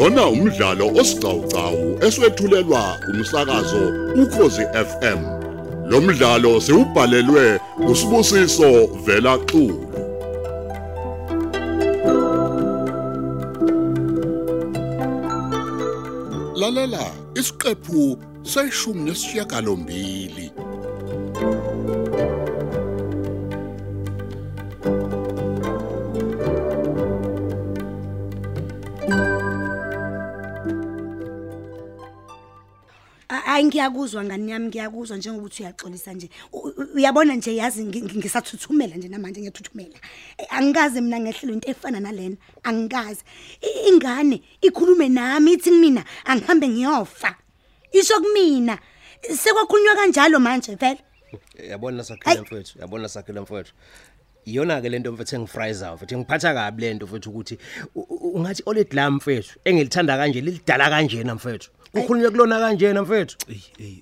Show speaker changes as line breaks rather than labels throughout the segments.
lona umdlalo osiqhawqhawo eswetshulelwa umsakazo ukhozi FM lo mdlalo siubhalelwe usibusiso vela xulu. Lalela isiqephu seshumi nesishiyagalombili.
Hayi ngiyakuzwa ngani yami? Ngiyakuzwa njengokuthi uyaxolisa nje. U- u- uyabona nje yazi ngi- ngi- ngisathuthumela nje namanje ngiyathuthumela. Eh, angikaze mina ngehlelo into efana nalena. Angikaze. I- ingane ikhulume nami ithi mina angihambe ngiyofa. Isho kumina. Sekwakhulunywa kanjalo manje vele.
Yabona
Ayi.
sakhile mfethu yabona sakhile mfethu iyona ke lento mfethu engifriza mfethu ngiphatha kabi lento mfethu ukuthi u- u- ungathi olet la mfethu engilithanda kanje lilidala kanjena mfethu kukhulunywe kulona kanjena mfethu.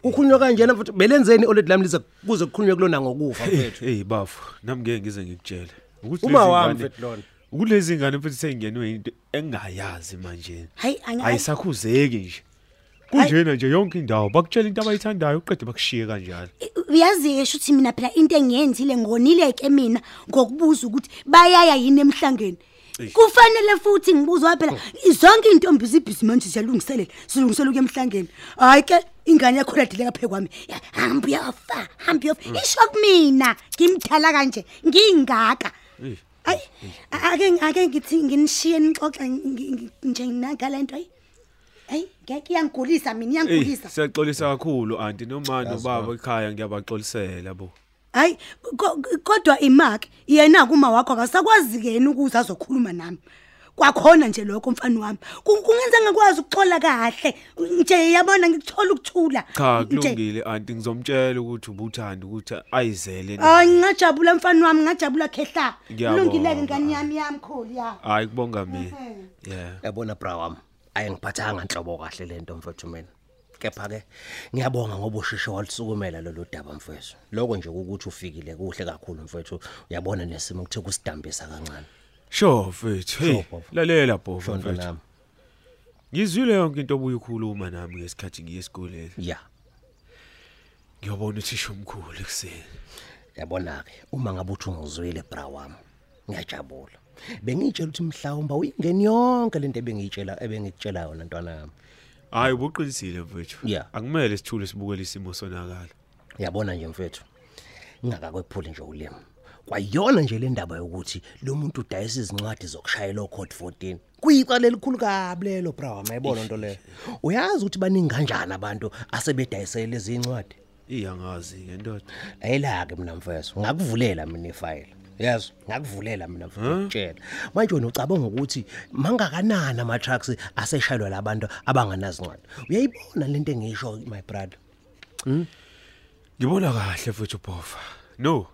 Kukhulunywe kanjena mfethu. Belenzeni olet lam lize kuze kukhulunywe kulona ngokufa mfethu.
hey bafu nami ngeke ngize ngikutshele. Ukuthi
Uma
lezi
wami
ngane-
mfethu lona.
ukuthi lezi ngane mfethu sengingenwe into engayazi manje.
Hayi angi-
ayisakhuzeki nje. Kunjena nje yonke indawo bakutshela into abayithandayo uqede bakushiye kanjalo.
Uyazi ke ukuthi mina phela into engiyenzile ngonileke mina ngokubuza ukuthi bayaya yini emhlangeni? Kufanele futhi ngibuzwa phela zonke intombi zibhizi manje ziyalungiselela silungiselela ukuya emhlangeni. Hayi ke ingane yakho ladileka phe kwami. Ya, hambi yofa hambi yofa isho kumina ngimdala kanje ngingaka.
Eyi.
ayi ake ake ngithi nginishiye nixoxe ngi- ngi- nje ngalento ayi ayi ngeke iyangigulisa mina
Ey
iyangigulisa
siyaxolisa kakhulu anti noma nobaba ekhaya ngiyabaxolisela bo.
Hayi ko- kodwa imark yena kuma wakho akasakwazi ke yena ukuze azokhuluma nami. Kwakhona nje lokho mfana wami. Ku- kungenza ngakwazi ukuxola kahle. Nje yabona ngikuthola ukuthula.
Cha
Nje,
kulungile anti ngizomtshela ukuthi ubuthanda ukuthi ayizele
hayi ngingajabula mfana wami ngingajabula khehla
Ngiyabonga.
kulungileke ngani yami yamkhulu ya.
Hayi kubonga mina. Yeah.
Yabona bra wami ayengiphathanga inhlobo kahle lento mfethu mina. Kepha ke ngiyabonga ngoba ushisho walisukumela lolu daba mfethu lokho nje ukuthi ufikile kuhle kakhulu mfethu uyabona nesimo kuthe kusidambisa kancane.
Sure mfethu hey lalela
shonto
mfethu ngizwile yonke into obuye ukhuluma nami ngesikhathi ngiye esikoleni.
Ya.
Ngiyobona uthisha omkhulu ekseni
yabona ke uma ngabe uthi ungizwile bra wami ngiyajabula. Bengitshela ukuthi mhlawumbe uyingeni yonke lento ebengiyitshela ebengikutshela yona ntwana yami
hayi ubuqinisile mfethu.
Yeah.
akumele sithule sibukele isimo sonakala.
Yabona nje mfethu ngingakakwephuli nje ulimi. Kwayona nje le ndaba yokuthi lo muntu udayisa izincwadi zokushayela ocode 14 kuyicala elikhulu kabi lelo bra mayibona into leyo? Uyazi ukuthi baningi kanjani abantu asebedayisela lezi incwadi
iyangazi ke ndoda.
Ayila ke mina mfethu ngakuvulela mina ifile yazi ngakuvulela mina mfethu ukutshela manje wena ucabanga ukuthi mangakanani ama trucks aseshayelwa labantu abanganazincwadi uyayibona lento engisho my brother?
Ngibona kahle mfethu bova no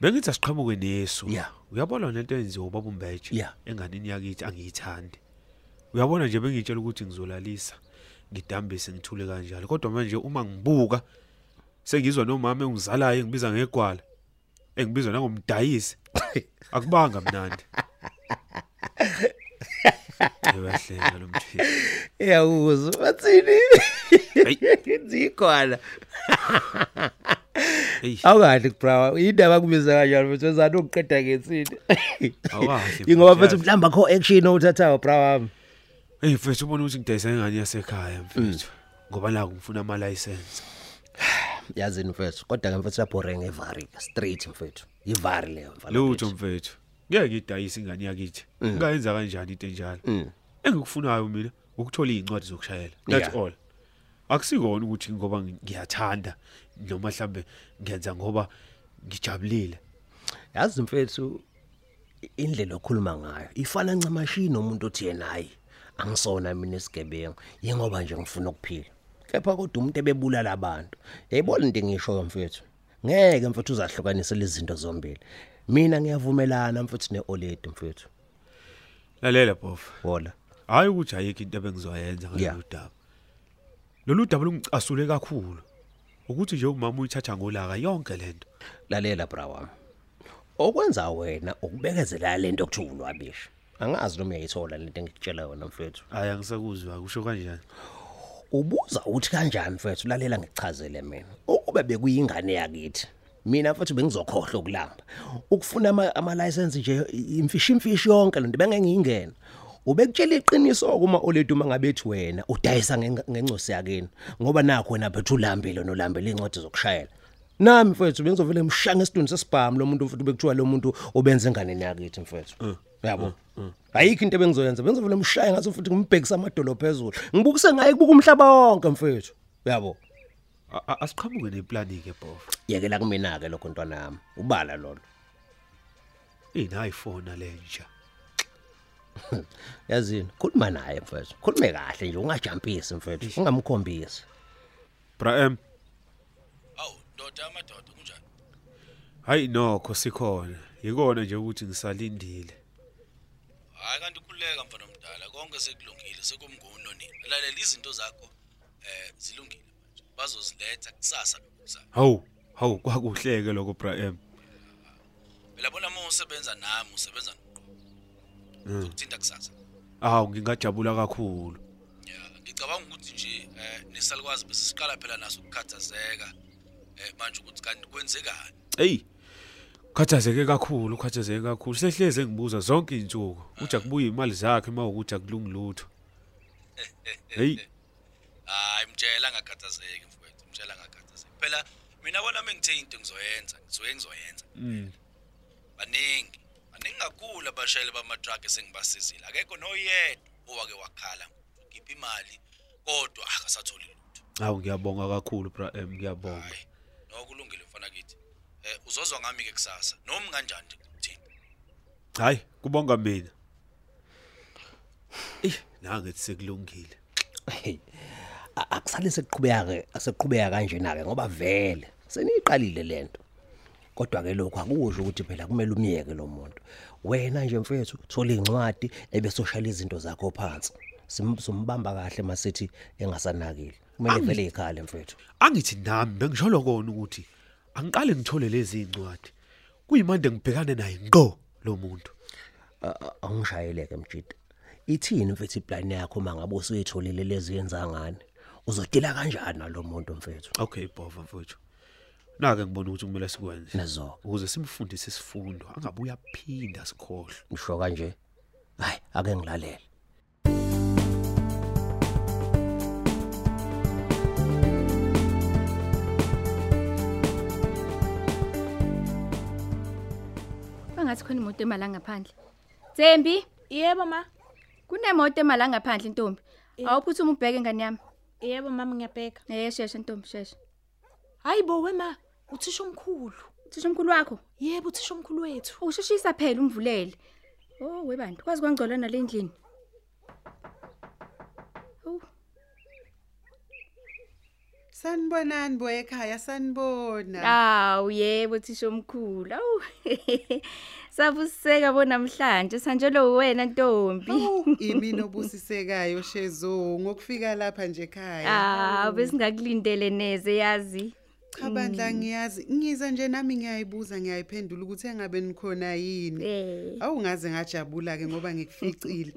bengithi asiqhamuke
Yeah.
uyabona lento enziwa ubaba umbeje enganini yakithi angiyithandi. Uyabona nje bengitshela ukuthi ngizolalisa ngidambise ngithule kanjalo. Kodwa manje uma ngibuka sengizwa nomama engizalayo engibiza ngegwala. Engibizwa nangomdayisi akubanga mnandi Uyahlenga lo mthisi.
Iyawuzwa bathini?
Hayi.
Zikhona.
Hey.
Awukahle bra, indaba kubiza kanjalo mfethu wezana ukuqeda ngensini.
Awukahle,
Ingoba
mfethu,
mfethu mhlamba kho action othathayo bra wami.
Hey mfethu ubona ukuthi ngidayisa ingane yasekhaya mfethu. Ngoba la ngifuna ama license.
Yazini mfethu, kodwa ke mfethu lapho reng evari straight mfethu. Ivari leyo mfana.
Lutho mfethu. Ngeke ngidayisa ingane yakithi. Ngayenza kanjani into enjalo? Engikufunayo mina ukuthola izincwadi zokushayela. That's
Yeah.
all. Akusikona ukuthi ngoba ngiyathanda noma mhlambe ngenza ngoba ngijabulile.
Yazi mfethu indlela okhuluma ngayo ifana ncamashi nomuntu othi yena hayi angisona mina isigebengu yengoba nje ngifuna ukuphila. Kepha kodwa umuntu ebebulala abantu. Yayibona into engisho mfethu. Ngeke mfethu uzahlukanisa lezi zinto zombili. Mina ngiyavumelana mfethu neOledi mfethu.
Lalela bof.
Wola.
Hayi ukuthi ayikho into ebengizoyenza
Yeah.
ngalolu daba. Lolu daba lungicasule kakhulu. ukuthi nje umama uyithatha ngolaka yonke lento
lalela bra wami okwenza wena ukubekezela lento kuthiwa ulwabisha angazi noma uyayithola lento engikutshela yona mfethu
hayi angisakuzwa kusho kanjani
ubuza ukuthi kanjani mfethu lalela ngichazele mina. Ukube bekuyingane yakithi mina futhi bengizokhohlwa ukulamba. Ukufuna ama, ama license nje imfishi imfishi yonke lento bengengiyingena ubekutshela iqiniso kuma oledu mangabethi wena udayisa ngenga- ngencosi yakini ngoba nakho wena phethu ulambile nolambele incwadi zokushayela. Nami mfethu bengizovele mshanga esiduni sesibhamu lo muntu futhi bekuthiwa lo muntu obenza enganeni yakithi mfethu. Yabo ayikho into ebengizoyenza. Bengizovele mshaya ngaso futhi ngimbhekisa amadolo phezulu ngibukise ngaye kubuka umhlaba wonke mfethu. Yabo
asiqhamuke neplani ke bof.
Yekela kumina ke lokho ntwana yami. Ubala lolo
ina iphone lenja
yazini khuluma naye mfethu. Khulume kahle nje ungajampisi mfethu. Ungamkhombisi.
Bra em
Awu, ndoda amadoda kunjani?
hayi nokho sikhona. Yikona nje ukuthi ngisalindile.
Hayi kanti ukhuleka mfana omdala, konke sekulungile, sekumnguno nini. Lalela izinto zakho eh zilungile manje. Bazoziletha kusasa lokuzayo.
hawu hawu kwakuhleke lokho bra em
Phela bona uma usebenza nami, usebenza noqobo. Ukuthinta kusasa.
awu ngingajabula kakhulu
Yeah, ngicabanga ukuthi nje eh nesalikwazi bese siqala phela naso ukukhathazeka. Eh manje ukuthi kanti kwenzekani?
Ey. Khathazeke kakhulu, khathazeke kakhulu. Sehleze ngibuza zonke izinsuku. Uthi akubuye imali zakhe mawukuthi akulungi lutho. Hey,
Hayi mtshela ngakhathazeki mfowethu, mtshela ngakhathazeki. Phela mina bona mengithe into ngizoyenza, ngizoye ngizoyenza.
mm.
baningi baningi kakhulu abashayeli bama-truck esengibasizile akekho noyedwa owake wakhala ngiphi imali kodwa akasatholi lutho
Awu ngiyabonga kakhulu bra em ngiyabonga.
hayi nokulungile mfana kithi eh uzozwa ngami ke kusasa noma kanjani nje kuthini?
Hayi, kubonga mina. Eh, nangithi sekulungile.
Akusale sekuqhubeka ke aseqhubeka kanjena ke ngoba vele seniyiqalile lento kodwa ke lokho akusho ukuthi phela kumele umiyeke lo muntu. Wena nje mfethu thola incwadi ebesoshala izinto zakho phansi. Sim- simbamba kahle masithi engasanakile. Kumele vele ikhale mfethu.
Angithi nami bengisholo kona ukuthi angiqale ngithole lezi incwadi. Kuyimande ngibhekane naye ngqo lo muntu.
A- a- angishayeleke mjida ithini mfethu iplan yakho mangabe usuyitholile lezi yenza ngani uzodila kanjani nalo muntu mfethu
Okay, bova mfowethu. Nake ngibona ukuthi kumele sikwenze.
Nazo.
Ukuze simfundise isifundo, angabuya phinda sikhohle.
ngisho kanje hayi ake ngilalele
Bangathi khona imoto emala ngaphandle. Thembi,
Yebo ma.
kunemoto emala ngaphandle intombi. Awuphuthuma ubheke ngani yami.
Yebo mama ngiyabheka.
Eh sheshe ntombi sheshe.
Hayibo wema, uthisha omkhulu.
Thisha omkhulu wakho.
Yebo uthisha omkhulu wethu.
Ushishisa phela umvulele. Oh webantu kwazi kwangcola nalendlini.
Sanibonani boy ekhaya sanibona.
Awu yebo thisha omkhulu. Awu. Sabuseka bona namhlanje sanjelo wena ntombi.
Awu, Imi nobusisekayo Shezo ngokufika lapha nje ekhaya.
Ah besingakulindele neze yazi.
Cha bandla ngiyazi ngiza nje nami ngiyayibuza ngiyayiphendula ukuthi engabe nikhona yini.
Eh.
Awungaze ngajabula ke ngoba ngikuficile.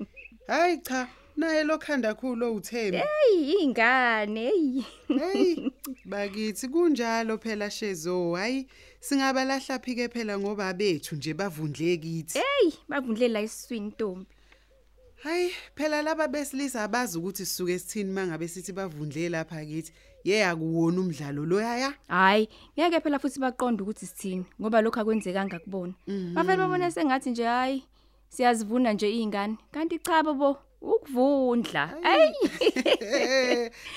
Hayi cha naye lokhanda khulu uthembi.
Hey ingane hey.
Hey bakithi kunjalo phela Shezo hayi singabalahla phike phela ngoba bethu nje bavundle kithi.
Hey bavundlela iswini ntombi.
Hayi phela laba besilisa abazi ukuthi sisuke sithini mangabe sithi bavundle lapha kithi. Ye akuwona umdlalo lo yaya.
Hayi, ngeke phela futhi baqonda ukuthi sithini ngoba lokho akwenzekanga kubona. Bafela babona sengathi nje hayi siyazivuna nje izingane. Kanti cha bobo ukuvundla. Hey.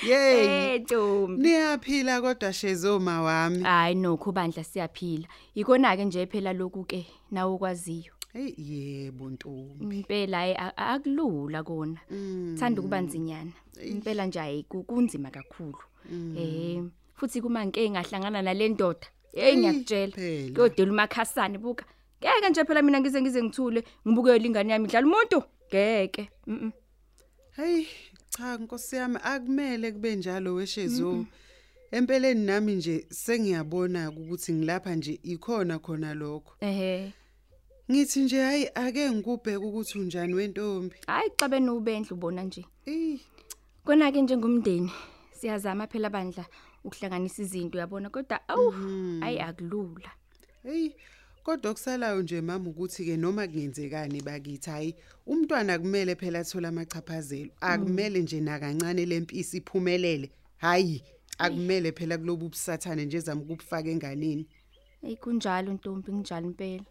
Yey.
Eh Ntombi.
Niyaphila kodwa Shezo wami.
Hayi nokho bandla siyaphila. Ikona ke nje phela lokhu ke nawe okwaziyo.
Hey yebo ntombi.
Impela akulula kona. Thanda ukuba nzinyana. Impela nje hayi ku- kunzima kakhulu. Eh futhi kuma nke ngahlangana nale ndoda. Hey ngiyakutshela. Kuyodela umakhasane buka. Ngeke nje phela mina ngize ngize ngithule ngibukele ingane yami idlala umuntu. Ngeke. Mhm.
Hey cha Nkosi yami akumele kube njalo weshezo. Empeleni nami nje sengiyabona ukuthi ngilapha nje ikhona khona lokho.
ehe
Ngithi nje hayi ake ngikubheke ukuthi unjani wentombi.
hayi xa benubendlu ubona nje
Eh,
kona ke njengomndeni siyazama phela bandla ukuhlanganisa izinto uyabona kodwa awu hayi akulula
hey, kodwa kusalayo nje mama ukuthi ke noma kungenzekani bakithi hayi umntwana kumele phela athola amachaphazelo. Akumele nje nakancane lempisi iphumelele. Hayi, akumele phela kulobu busathane nje zama ukufaka enganeni.
hey kunjalo ntombi kunjalo impela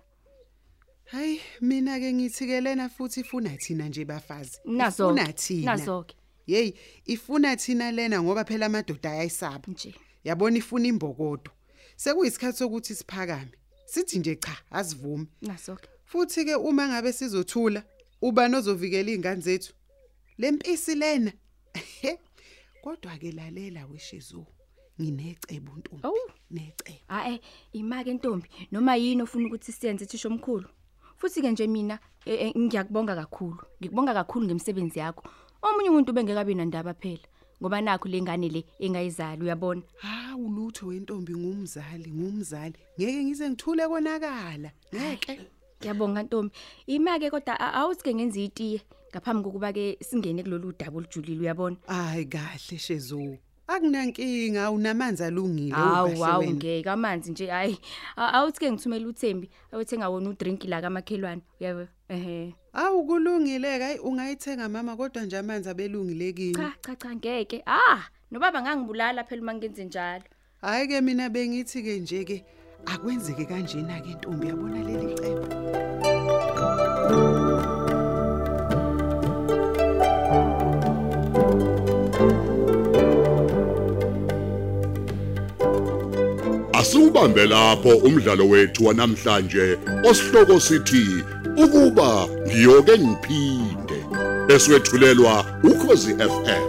Hayi, mina ke ngithi ke lena futhi ifuna thina nje bafazi.
nazo
Ifuna thina.
nazo ke
Hey, ifuna thina lena ngoba phela amadoda ayayisaba.
nje
Yabona ifuna imbokodo. Sekuyisikhathi sokuthi siphakame. Sithi nje cha, asivumi.
nazo ke
Futhi ke uma ngabe sizothula, ubani ozovikela izingane zethu? Lempisi lena. Kodwa ke lalela weshezu. Nginecebo ntombi. Necebo.
hayi imake ntombi noma yini ofuna ukuthi siyenze thisho omkhulu futhi ke nje mina eh, eh, ngiyakubonga kakhulu ngikubonga kakhulu ngemsebenzi yakho omunye umuntu bengekabi nandaba phela ngoba nakho lengane le engayizali uyabona
Hawu lutho wentombi ngumzali, ngumzali. Ngeke ngize ngithule konakala. Ngeke.
Ngiyabonga Ntombi. Imake kodwa a- awusike ngenza itiye ngaphambi kokuba ke singene kulolu daba olujulile uyabona.
Hayi kahle shezu. Akunankinga unamanzi alungile
Hawu
ukahle
hawu
wena.
ngeke amanzi nje hayi. A- Awuthi ngithumela uThembi awuthenga wona udrink la kamakhelwane uyabo. Ehe.
Awu kulungile hayi ungayithenga mama kodwa nje amanzi abelungile kini.
Cha cha cha ngeke. Ah, nobaba ngangibulala phela uma ngenze njalo.
Hayi ke mina bengithi ke nje ke akwenzeke kanjena ke ntombi yabona leli cebo.
Asubambe lapho umdlalo wethu wanamhlanje osihloko sithi ukuba ngiyoke ngiphinde. Eswetshulelwa ukhozi FM